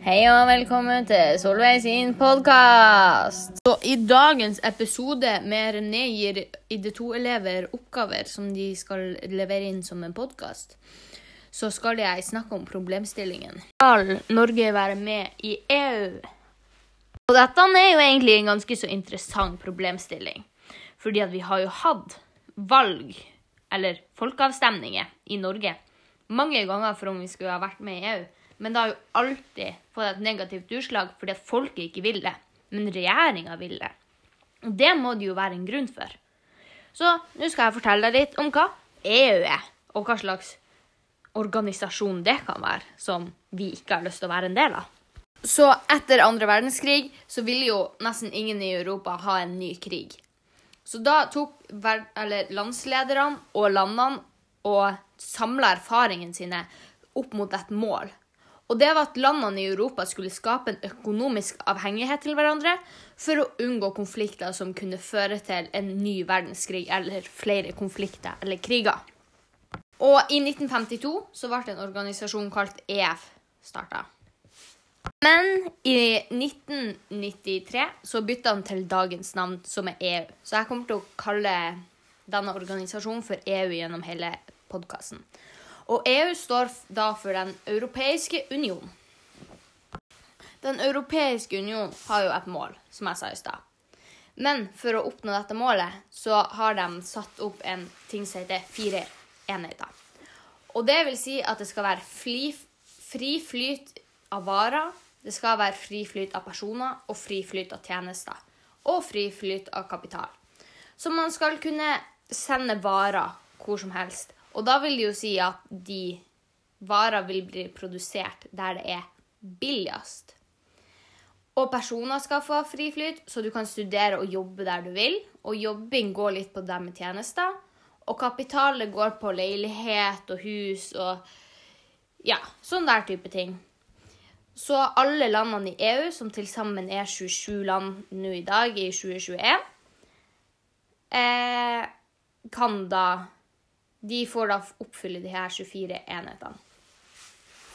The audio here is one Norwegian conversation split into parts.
Hei og velkommen til Solveig sin podkast. I dagens episode med René gir ID2-elever oppgaver som de skal levere inn som en podkast, så skal jeg snakke om problemstillingen. Skal Norge være med i EU? Og dette er jo egentlig en ganske så interessant problemstilling. Fordi at vi har jo hatt valg, eller folkeavstemninger, i Norge mange ganger for om vi skulle ha vært med i EU. Men det har jo alltid fått et negativt utslag fordi at folket ikke vil det. Men regjeringa vil det. Og det må det jo være en grunn for. Så nå skal jeg fortelle deg litt om hva EU er, og hva slags organisasjon det kan være, som vi ikke har lyst til å være en del av. Så etter andre verdenskrig så ville jo nesten ingen i Europa ha en ny krig. Så da tok landslederne og landene og samla erfaringene sine opp mot et mål. Og det var at landene i Europa skulle skape en økonomisk avhengighet til hverandre for å unngå konflikter som kunne føre til en ny verdenskrig eller flere konflikter eller kriger. Og i 1952 så ble en organisasjon kalt EF starta. Men i 1993 så bytta han til dagens navn, som er EU. Så jeg kommer til å kalle denne organisasjonen for EU gjennom hele podkasten. Og EU står da for Den europeiske union. Den europeiske union har jo et mål, som jeg sa i stad. Men for å oppnå dette målet, så har de satt opp en ting som heter fire enheter. Og det vil si at det skal være fri, fri flyt av varer, det skal være fri flyt av personer og fri flyt av tjenester. Og fri flyt av kapital. Så man skal kunne sende varer hvor som helst og da vil det jo si at de varer vil bli produsert der det er billigst. Og personer skal få fri flyt, så du kan studere og jobbe der du vil. Og jobbing går litt på det med tjenester. Og kapitalet går på leilighet og hus og ja, sånn der type ting. Så alle landene i EU, som til sammen er 27 land nå i dag, i 2021, eh, kan da de får da oppfylle de her 24 enhetene.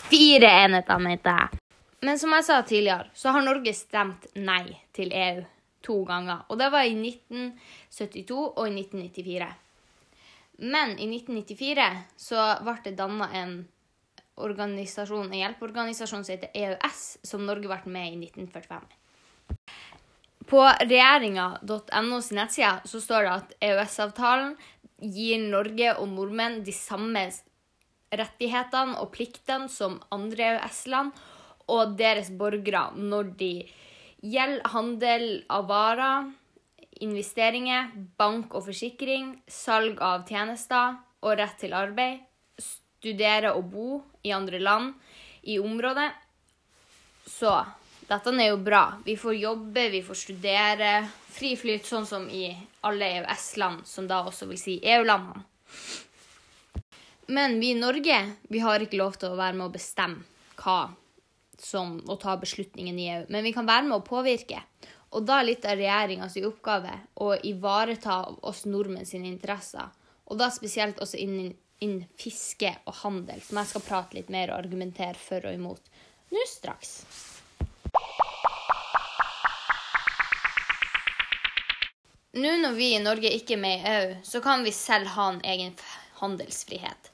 Fire enheter, mente jeg. Men som jeg sa tidligere, så har Norge stemt nei til EU to ganger. Og det var i 1972 og i 1994. Men i 1994 så ble det danna en organisasjon, en hjelpeorganisasjon som heter EØS, som Norge ble med i 1945. På regjeringa.no sin nettside så står det at EØS-avtalen gir Norge og nordmenn de samme rettighetene og pliktene som andre EØS-land og deres borgere når de gjelder handel av varer, investeringer, bank og forsikring, salg av tjenester og rett til arbeid, studere og bo i andre land i området. Så dette er jo bra. Vi får jobbe, vi får studere. Fri flyt, sånn som i alle EØS-land, som da også vil si EU-landene. Men vi i Norge vi har ikke lov til å være med å bestemme hva som å ta beslutningen i EU. Men vi kan være med å påvirke. Og da er litt av regjeringas oppgave å ivareta oss nordmenn sine interesser. Og da spesielt også innen, innen fiske og handel, som jeg skal prate litt mer og argumentere for og imot nå straks. Nå når vi i Norge ikke er med i EU, så kan vi selv ha en egen handelsfrihet.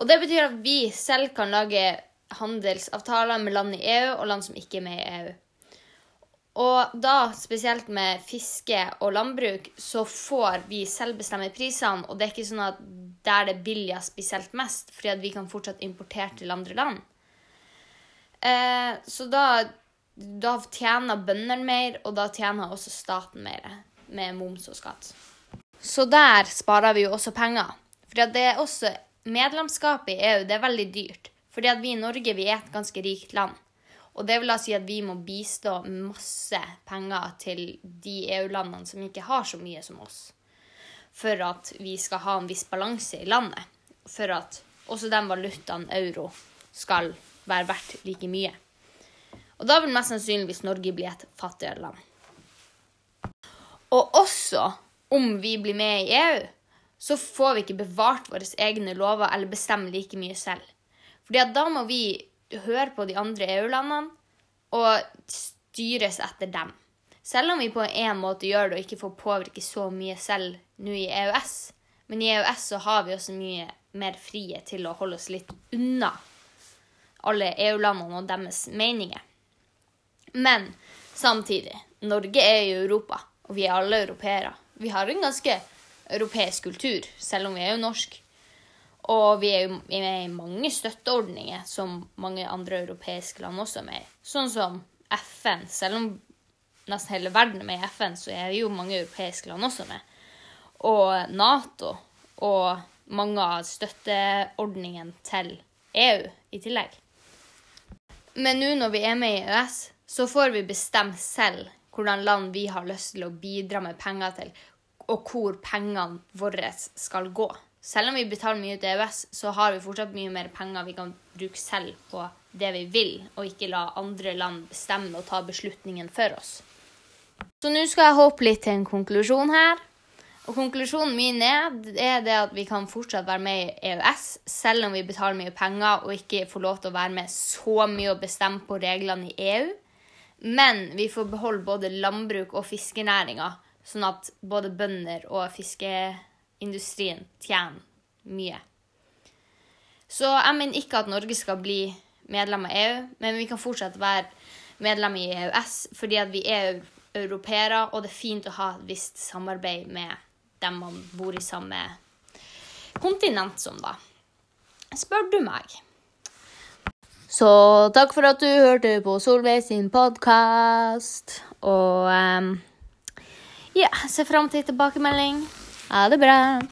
Og det betyr at vi selv kan lage handelsavtaler med land i EU og land som ikke er med i EU. Og da, spesielt med fiske og landbruk, så får vi selv bestemme prisene. Og det er ikke sånn at der det er billigst, spesielt mest, fordi at vi kan fortsatt importere til andre land. Eh, så da, da tjener bøndene mer, og da tjener også staten mer med moms og skatt. Så der sparer vi jo også penger. For det er også medlemskap i EU det er veldig dyrt. Fordi at vi i Norge vi er et ganske rikt land. Og det vil da si at vi må bistå masse penger til de EU-landene som ikke har så mye som oss. For at vi skal ha en viss balanse i landet. For at også den valutaen euro skal være verdt like mye. Og da vil mest sannsynligvis Norge bli et fattigere land. Og også om vi blir med i EU, så får vi ikke bevart våre egne lover eller bestemme like mye selv. Fordi da må vi høre på de andre EU-landene og styres etter dem. Selv om vi på en måte gjør det og ikke får påvirke så mye selv nå i EØS. Men i EØS så har vi også mye mer frihet til å holde oss litt unna alle EU-landene og deres meninger. Men samtidig, Norge er jo Europa, og vi er alle europeere. Vi har en ganske europeisk kultur, selv om vi er jo norsk. Og vi er jo med i mange støtteordninger som mange andre europeiske land også er med i. Sånn som FN. Selv om nesten hele verden er med i FN, så er jo mange europeiske land også med. Og Nato og mange av støtteordningene til EU i tillegg. Men nå når vi er med i EØS, så får vi bestemme selv hvordan land vi har lyst til å bidra med penger til, og hvor pengene våre skal gå. Selv om vi betaler mye til EØS, så har vi fortsatt mye mer penger vi kan bruke selv på det vi vil, og ikke la andre land bestemme og ta beslutningen for oss. Så nå skal jeg hoppe litt til en konklusjon her. Og konklusjonen min er, er det at vi kan fortsatt være med i EØS, selv om vi betaler mye penger og ikke får lov til å være med så mye og bestemme på reglene i EU. Men vi får beholde både landbruk og fiskenæringa, sånn at både bønder og fiskeindustrien tjener mye. Så jeg mener ikke at Norge skal bli medlem av EU, men vi kan fortsatt være medlem i EØS fordi vi er europeere, og det er fint å ha et visst samarbeid med dem man bor i samme kontinent som, da. Spør du meg. Så takk for at du hørte på Solveig sin podkast. Og um, ja, ser fram til tilbakemelding. Ha det bra.